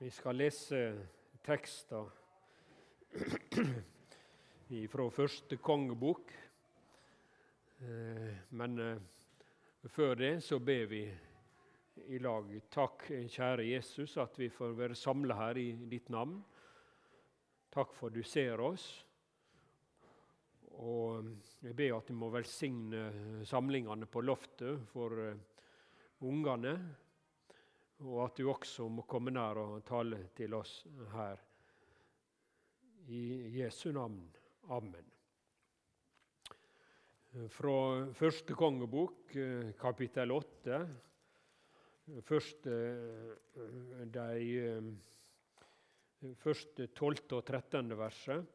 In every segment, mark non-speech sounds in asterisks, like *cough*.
Vi skal lese tekster *clears throat* fra første kongebok. Eh, men eh, før det så ber vi i lag. Takk, kjære Jesus, at vi får være samla her i ditt navn. Takk for du ser oss. Og jeg ber at du må velsigne samlingene på loftet for eh, ungene og at du også må komme nær og tale til oss her. I Jesu navn. Amen. Fra første kongebok, kapittel åtte, første, de første 12. og 13. verset,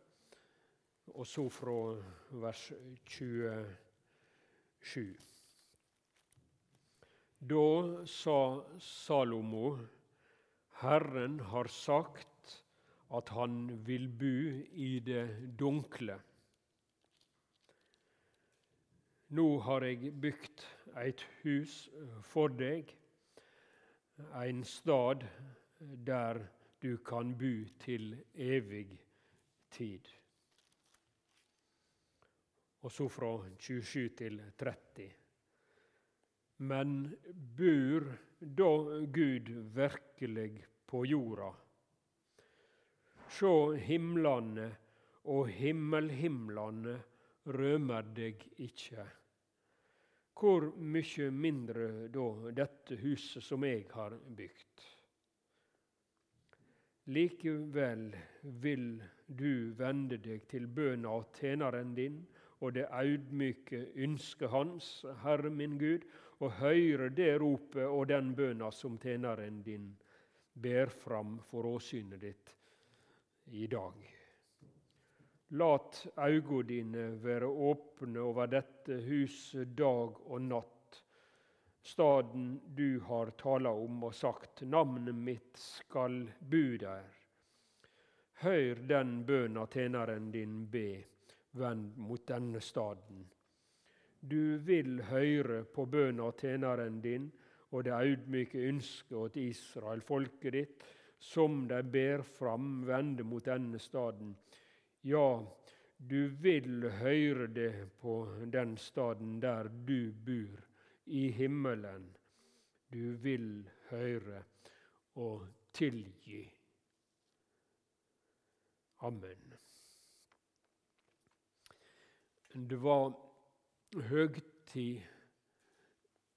og så fra vers 27. Da sa Salomo, Herren har sagt at han vil bu i det dunkle. Nå har jeg bygd et hus for deg, en stad der du kan bu til evig tid. Og så fra 27 til 30. Men bur da Gud virkelig på jorda? Sjå himlane og himmelhimlane rømer deg ikkje. Hvor mykje mindre da dette huset som eg har bygd? Likevel vil du vende deg til bøna av tjeneren din og det audmyke ønsket hans, Herre min Gud, og høre det ropet og den bønna som tjeneren din ber fram for åsynet ditt i dag. Lat auga dine være åpne over dette huset dag og natt, staden du har tala om og sagt, navnet mitt skal bu der. Høyr den bønna tjeneren din be, vend mot denne staden. Du vil høre på bønna tjeneren din og det audmyke ønsket åt Israel, folket ditt, som de ber fram, vende mot denne staden. Ja, du vil høre det på den staden der du bor, i himmelen. Du vil høre og tilgi. Amen. Det var høgtid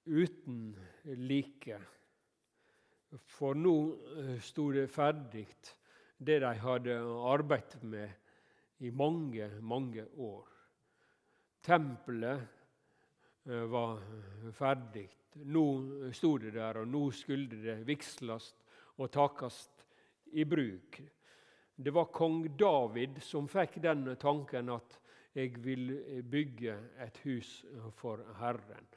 uten like. For nå stod sto det ferdig, det de hadde arbeidet med i mange, mange år. Tempelet eh, var ferdig. Nå sto det der, og nå skulle det vigsles og takast i bruk. Det var kong David som fikk den tanken at jeg vil eh, bygge et hus for Herren.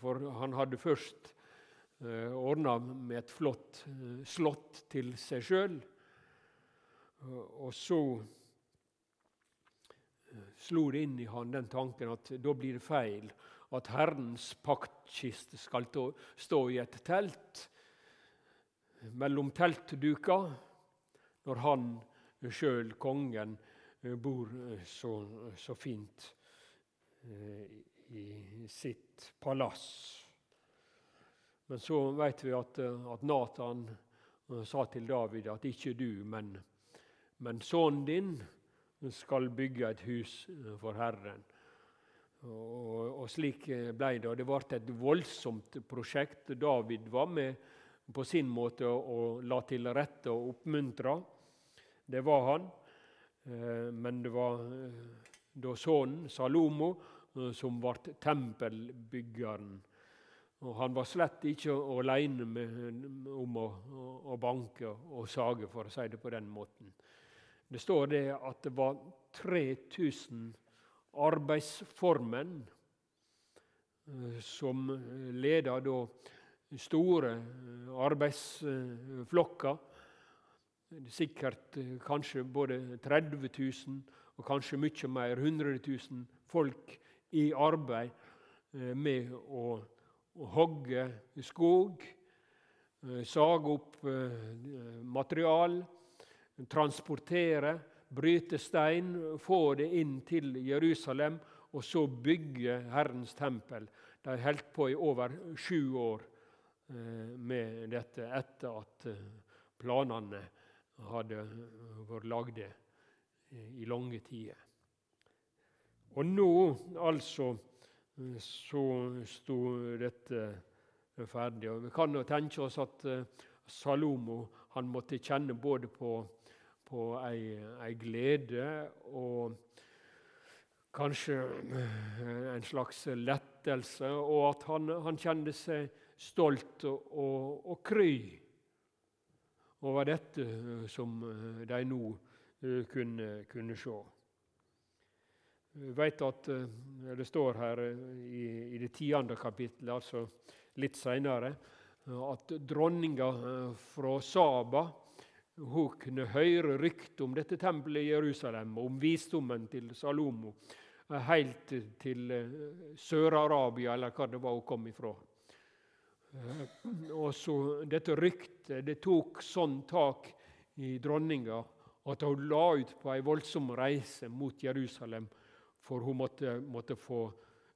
For han hadde først eh, ordna med et flott eh, slott til seg sjøl. Og så slo det inn i han den tanken at da blir det feil at Herrens paktkiste skal stå i et telt mellom teltduker, når han sjøl, kongen, Eh, bor eh, så, så fint eh, i sitt palass. Men så vet vi at, at Nathan sa til David at ikke du, men, men sønnen din skal bygge et hus for Herren. Og, og slik ble det. Og det ble et voldsomt prosjekt. David var med på sin måte og la til rette og oppmuntra. Det var han. Eh, men det var eh, da sønnen Salomo eh, som ble tempelbyggeren. Og han var slett ikke alene om å, å, banke og sage, for å si det på den måten. Det står det at det var 3000 arbeidsformenn som leda da store arbeidsflokker sikkert eh, kanskje både 30 000 og kanskje mye mer, 100 000 folk i arbeid eh, med å, å hogge skog sage opp material, transportere, bryte stein, få det inn til Jerusalem, og så bygge Herrens tempel. De holdt på i over sju år med dette etter at planene hadde vært lagde i lange tider. Og nå, altså, så sto dette ferdig. Og vi kan jo tenke oss at eh, Salomo han måtte kjenne både på, på ei, ei glede og kanskje eh, en slags lettelse, og at han, han kjente seg stolt og, og, og kry over dette eh, som de nå kunne, kunne se. Vet at det står her i, i det tiende kapittelet, altså litt seinere, at dronninga eh, fra Saba hun kunne høre rykte om dette tempelet i Jerusalem, om visdommen til Salomo, eh, helt til eh, Sør-Arabia, eller hva det var hun kom ifra. Og så Dette ryktet det tok sånn tak i dronninga at hun la ut på ei voldsom reise mot Jerusalem, for hun måtte, måtte få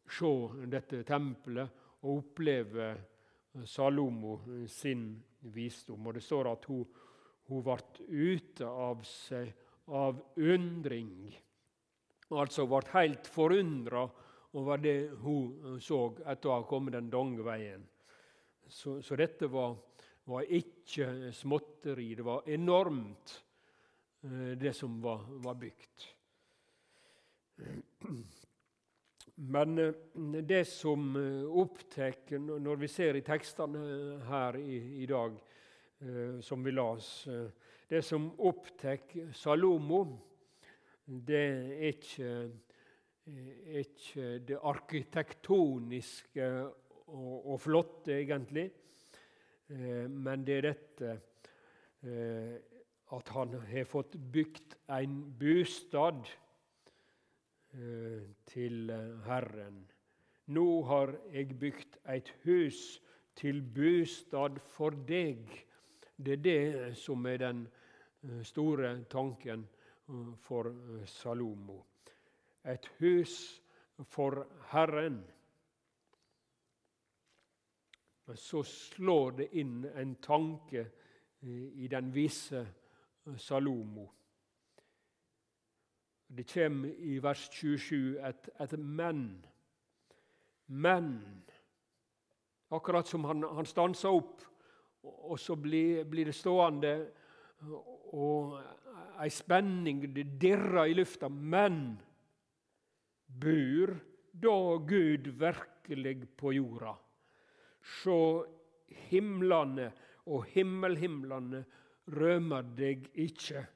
se dette tempelet og oppleve Salomo sin visdom. Og det står at hun, hun ble ute av seg av undring. Altså ble helt forundra over det hun så etter å ha kommet den lange veien. Så, så dette var, var, ikke småtteri. Det var enormt, eh, det som var, var bygd. Men eh, det som eh, opptar når vi ser i tekstene her i, i dag, som vi las Det som opptar Salomo, det er ikke, er ikke det arkitektoniske og, og, flotte, egentlig. Men det er dette at han har fått bygd en bostad Eh, til eh, Herren. Nå har jeg bygd et hus til bostad for deg. Det er det som er den eh, store tanken for Salomo. Et hus for Herren. Men så slår det inn en tanke i den visse Salomo. Det kommer i vers 27 et, et 'men'. Men Akkurat som han, han stanser opp, og så blir, blir det stående og ei spenning, det dirrer i lufta. Men bur da Gud virkelig på jorda? Sjå, himlane og himmelhimlane rømer deg ikke.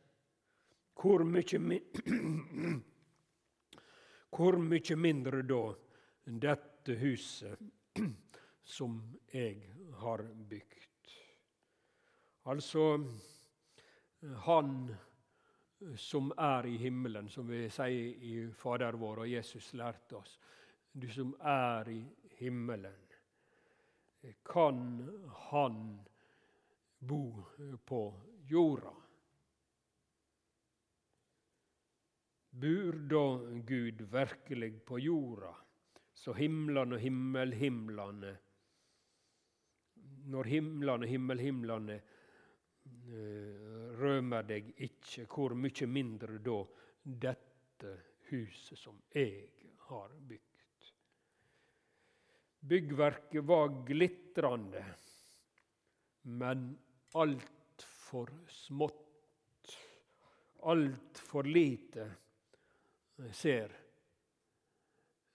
Hvor min... *clears throat* hvor mye mindre da dette huset som jeg har bygd? Altså Han som er i himmelen, som vi sier i Fader vår, og Jesus lærte oss. Du som er i himmelen. Kan han bo på jorda? Bur da Gud virkelig på jorda, så himlene og himmelhimlene Når himlene og himmelhimlene eh, rømer deg ikke, hvor mye mindre da dette huset som jeg har bygd. Byggverket var glitrende, men altfor smått, altfor lite ser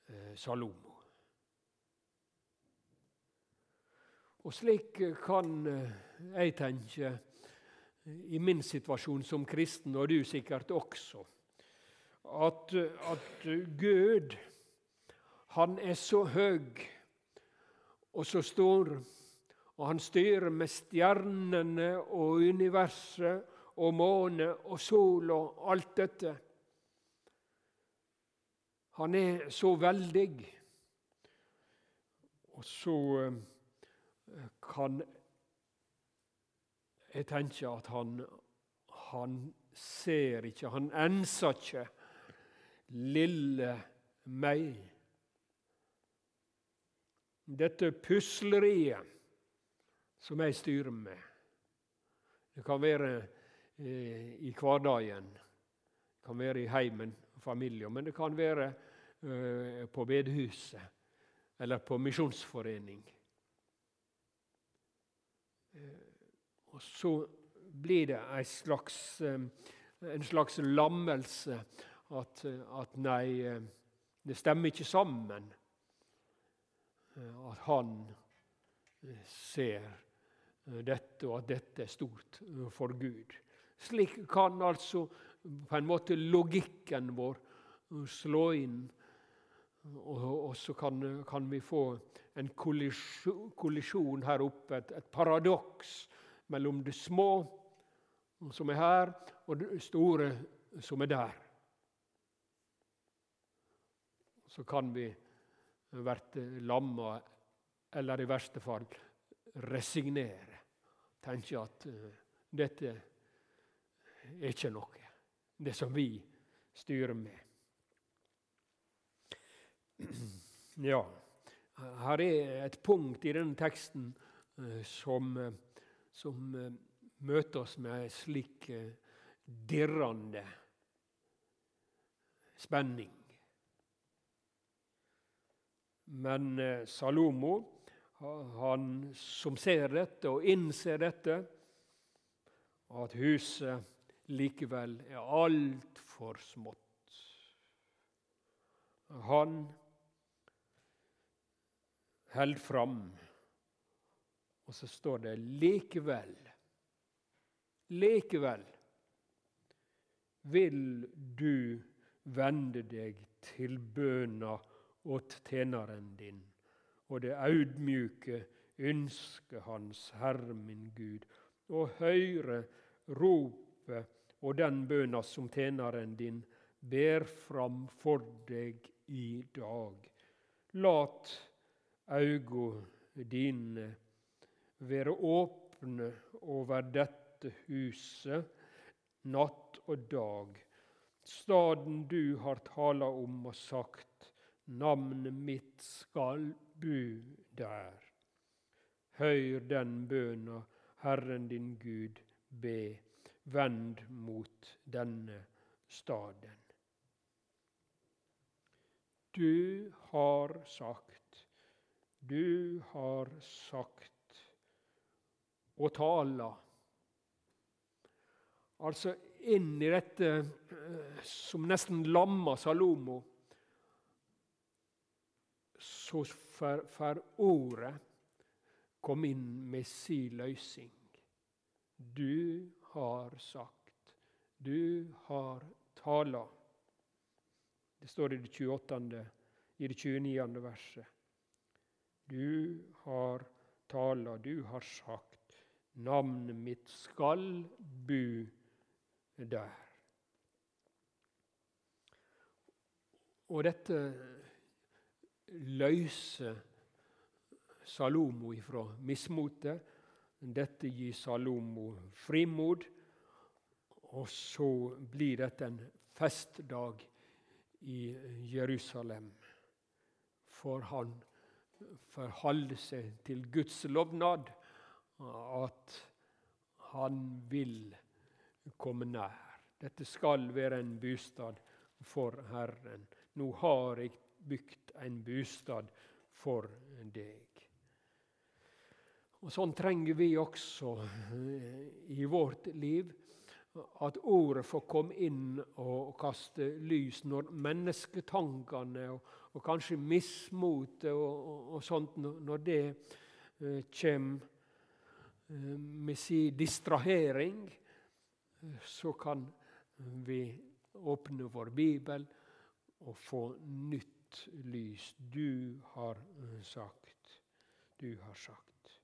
eh, Salomo. Og slik kan eh, jeg tenke i min situasjon som kristen, og du sikkert også, at, at Gud, han er så høy og så stor, og han styrer med stjernene og universet og måne og sol og alt dette. Han er så veldig. Og så eh, kan Jeg tenke at han, han ser ikke, han enser ikke lille meg. Dette pusleriet som jeg styrer med. Det kan være eh, i hverdagen, det kan være i heimen, og familien, men det kan være eh, på bedehuset eller på misjonsforening. Eh, og så blir det en slags, eh, en slags lammelse at, at nei, eh, det stemmer ikke sammen. Eh, at han ser dette, og at dette er stort for Gud. Slik kan altså på en måte logikken vår slå inn. Og så kan, kan, vi få en kollisjon, kollisjon her oppe, et, et paradoks mellom det små som er her, og det store som er der. Så kan vi bli lamma, eller i verste fall resignere. Tenke at uh, dette er ikke noe, det som vi styrer med. *clears throat* Ja, her er et punkt i denne teksten uh, som, uh, som møter oss med en slik dirrende spenning. Men Salomo han som ser dette og innser dette, at huset likevel er altfor smått. Han holder fram, og så står det 'likevel'. Likevel vil du vende deg til bøna åt tjeneren din og det audmjuke ønske Hans Herre min Gud, og høre ropet og den bøna som tjeneren din ber fram for deg i dag. Lat augo dine være åpne over dette huset natt og dag, staden du har tala om og sagt, navnet mitt skal bu der. Høyr den bøna Herren din Gud be, vend mot denne staden. Du har sagt, du har sagt og tala. Altså inn i dette eh, som nesten lammer Salomo så får ordet komme inn med si løsning. Du har sagt, du har tala. Det står i det 28. i det 29. verset. Du har tala, du har sagt, navnet mitt skal bu der. Og dette løse Salomo ifra mismotet. Dette gir Salomo frimod. Og så blir dette en festdag i Jerusalem. For han forholder seg til Guds lovnad, at han vil komme nær. Dette skal være en bostad for Herren. Nå har jeg bygd en bostad for deg. Og Sånn trenger vi også eh, i vårt liv. At ordet får komme inn og kaste lys når mennesketankene og, og kanskje mismotet og, og, og, sånt, når det eh, kommer eh, med distrahering, så kan vi åpne vår bibel og få nytt lys. Du har eh, sagt. Du har sagt.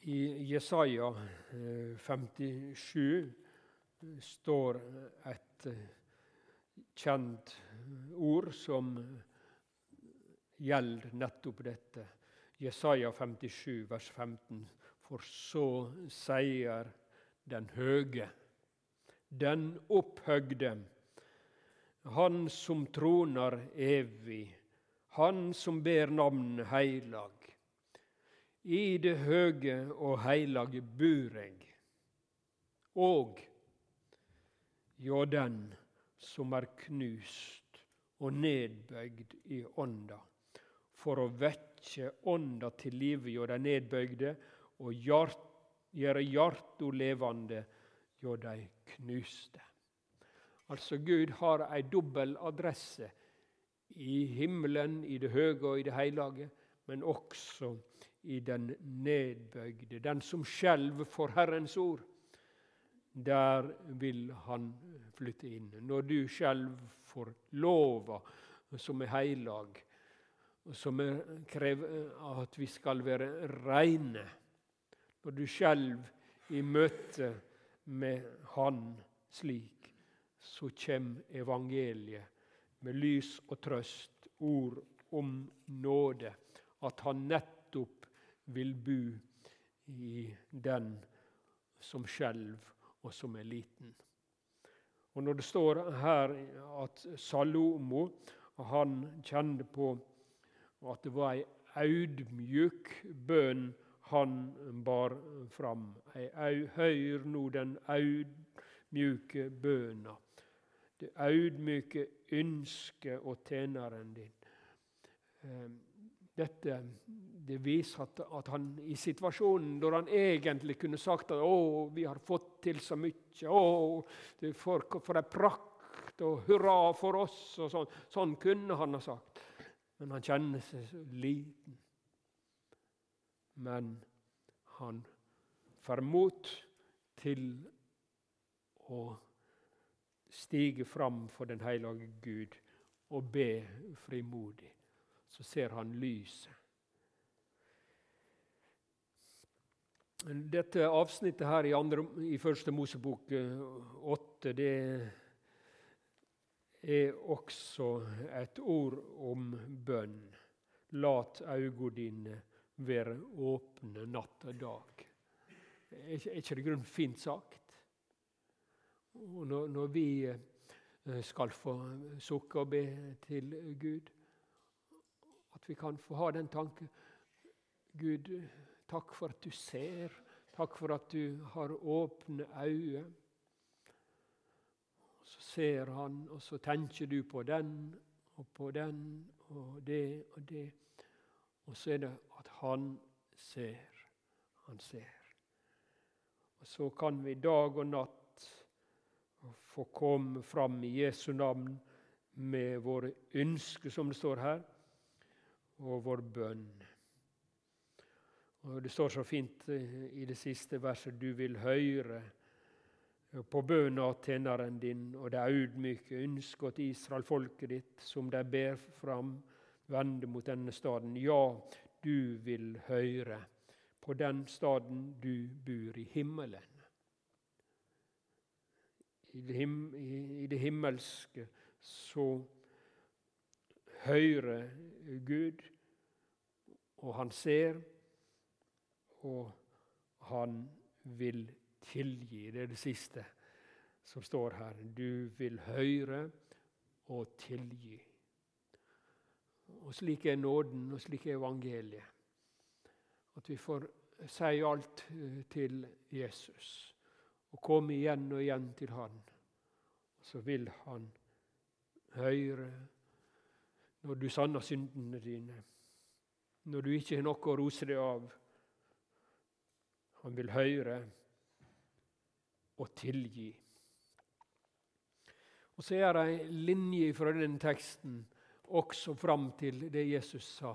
I Jesaja 57 eh, står et eh, kjent ord som gjelder nettopp dette. Jesaja 57, vers 15. For så sier den høge, den opphøgde, han som troner evig, han som ber navn heilag. I det høge og heilage bur eg, og jo den som er knust og nedbøygd i ånda, for å vekke ånda til live hjå dei nedbøygde og gjere hjarta levande hjå dei knuste. Altså Gud har ei dobbel adresse i himmelen, i det høge og i det hellige, men også i den nedbøygde, den som skjelver for Herrens ord. Der vil han flytte inn. Når du skjelver for lova, som er heilag, som krever at vi skal være reine Når du skjelver i møte med Han slik, så kommer evangeliet med lys og trøst, ord om nåde, at han nettopp vil bo i den som skjelv og som er liten. Og Når det står her at Salomo han kjente på at det var ei audmjuk bønn han bar fram. Ei, høyr nå den audmjuke bøna det audmyke ønsket og tjeneren din. Ehm, dette det viser at, at, han i situasjonen når han egentlig kunne sagt at 'Å, vi har fått til så mye', 'Å, for, for ei prakt', og 'hurra for oss', og sånn. Sånn kunne han ha sagt. Men han kjenner seg så liten. Men han får mot til å stige fram for den hellige Gud og be frimodig. Så ser han lyset. Dette avsnittet her i, andre, i Første Mosebok eh, åtte, det er også et ord om bønn. Lat augo dine være åpne natt og dag. Er ikke det grunn fint sagt? Og når, når vi eh, skal få sukke og be til Gud, at vi kan få ha den tanken Gud, takk for at du ser. Takk for at du har åpne øyne. Så ser han, og så tenker du på den og på den og det og det. Og så er det at han ser. Han ser. Og så kan vi dag og natt få komme fram i Jesu navn med våre ønsker, som det står her, og vår bønn. Og Det står så fint eh, i det siste verset du vil høre på bønna av tjeneren din og det audmyke ønsket til Israel-folket ditt, som de ber fram, vende mot denne staden. Ja, du vil høre på den staden du bor i himmelen i det, himmelske, så hører Gud, og han ser, og han vil tilgi. Det er det siste som står her. Du vil høre og tilgi. Og slik er nåden, og slik er evangeliet. At vi får si alt eh, til Jesus og komme igjen og igjen til Han. Så vil Han høre når du sanner syndene dine, når du ikke har noe å rose deg av. Han vil høre og tilgi. Og Så er det ei linje fra denne teksten også fram til det Jesus sa.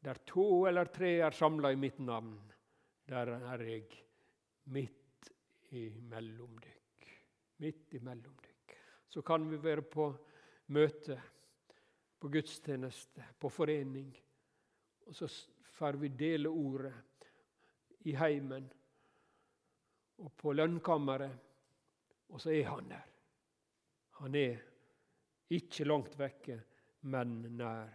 Der to eller tre er samla i mitt navn, der er jeg midt imellom dykk. Midt imellom dykk. Så kan vi være på møte, på gudstjeneste, på forening. Og så får vi dele ordet i heimen og på lønnkammeret, og så er han der. Han er ikke langt vekke, men nær.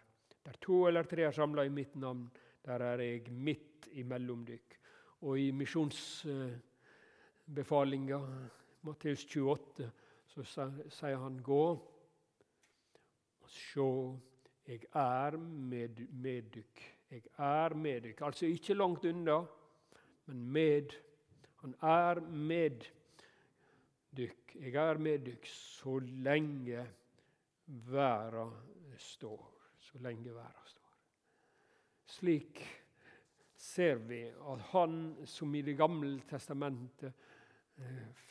Der to eller tre er samla i mitt navn, der er jeg midt imellom dykk. Og i misjonsbefalinga, Matteus 28, så sier han gå og sjå, jeg er med, med dykk. Jeg er med dykk. Altså ikke langt unna, men med. Han er med dykk. Jeg er med dykk så lenge verda står. Så lenge verda står. Slik ser vi at han som i Det gamle testamentet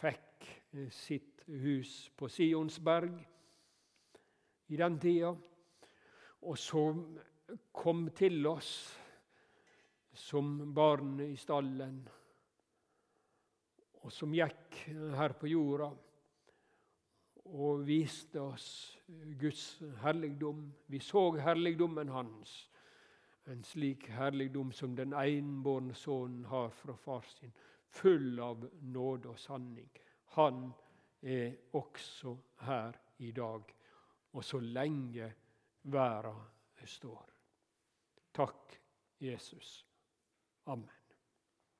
fikk eh, sitt hus på Sionsberg i den tida, og som kom til oss som barn i stallen, og som gikk her på jorda og viste oss Guds herligdom. Vi så herligdommen hans en slik herligdom som den enbårne sønnen har fra far sin, full av nåde og sanning. Han er også her i dag, og så lenge verda står. Takk, Jesus. Amen.